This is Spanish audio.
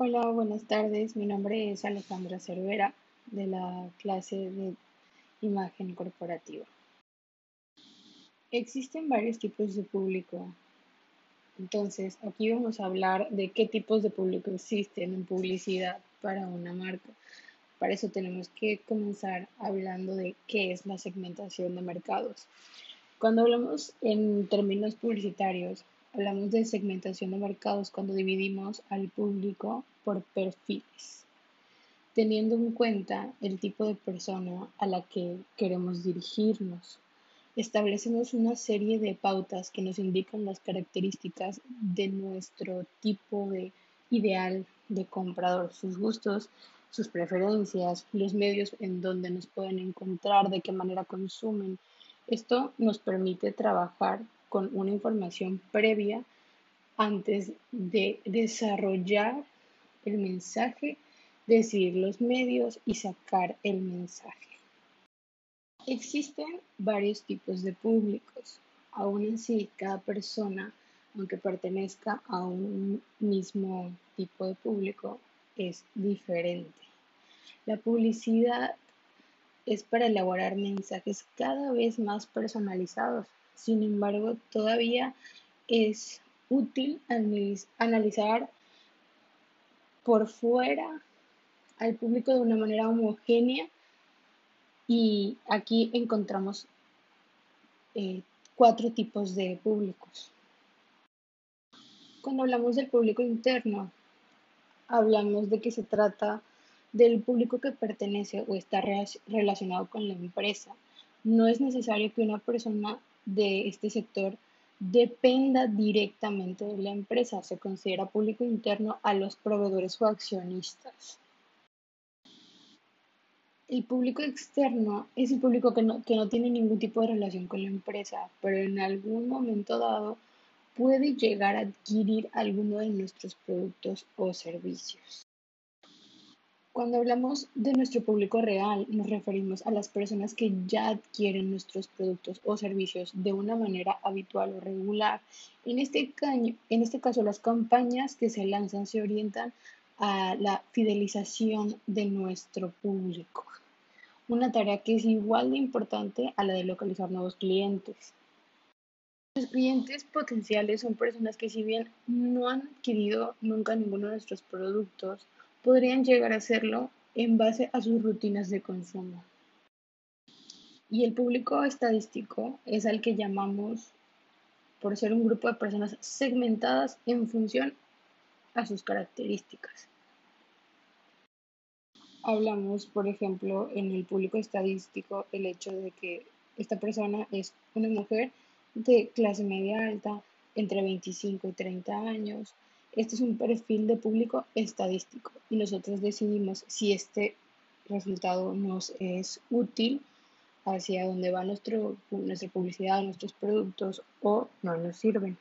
Hola, buenas tardes. Mi nombre es Alejandra Cervera de la clase de imagen corporativa. Existen varios tipos de público. Entonces, aquí vamos a hablar de qué tipos de público existen en publicidad para una marca. Para eso tenemos que comenzar hablando de qué es la segmentación de mercados. Cuando hablamos en términos publicitarios, Hablamos de segmentación de mercados cuando dividimos al público por perfiles, teniendo en cuenta el tipo de persona a la que queremos dirigirnos. Establecemos una serie de pautas que nos indican las características de nuestro tipo de ideal de comprador, sus gustos, sus preferencias, los medios en donde nos pueden encontrar, de qué manera consumen. Esto nos permite trabajar con una información previa antes de desarrollar el mensaje, decidir los medios y sacar el mensaje. Existen varios tipos de públicos. Aún así, cada persona, aunque pertenezca a un mismo tipo de público, es diferente. La publicidad es para elaborar mensajes cada vez más personalizados sin embargo, todavía es útil analizar por fuera al público de una manera homogénea y aquí encontramos eh, cuatro tipos de públicos. Cuando hablamos del público interno, hablamos de que se trata del público que pertenece o está relacionado con la empresa. No es necesario que una persona de este sector dependa directamente de la empresa. Se considera público interno a los proveedores o accionistas. El público externo es el público que no, que no tiene ningún tipo de relación con la empresa, pero en algún momento dado puede llegar a adquirir alguno de nuestros productos o servicios. Cuando hablamos de nuestro público real, nos referimos a las personas que ya adquieren nuestros productos o servicios de una manera habitual o regular. En este, en este caso, las campañas que se lanzan se orientan a la fidelización de nuestro público, una tarea que es igual de importante a la de localizar nuevos clientes. Los clientes potenciales son personas que si bien no han adquirido nunca ninguno de nuestros productos, podrían llegar a hacerlo en base a sus rutinas de consumo. Y el público estadístico es al que llamamos por ser un grupo de personas segmentadas en función a sus características. Hablamos, por ejemplo, en el público estadístico el hecho de que esta persona es una mujer de clase media alta, entre 25 y 30 años, este es un perfil de público estadístico y nosotros decidimos si este resultado nos es útil hacia dónde va nuestro, nuestra publicidad, nuestros productos o no nos sirven.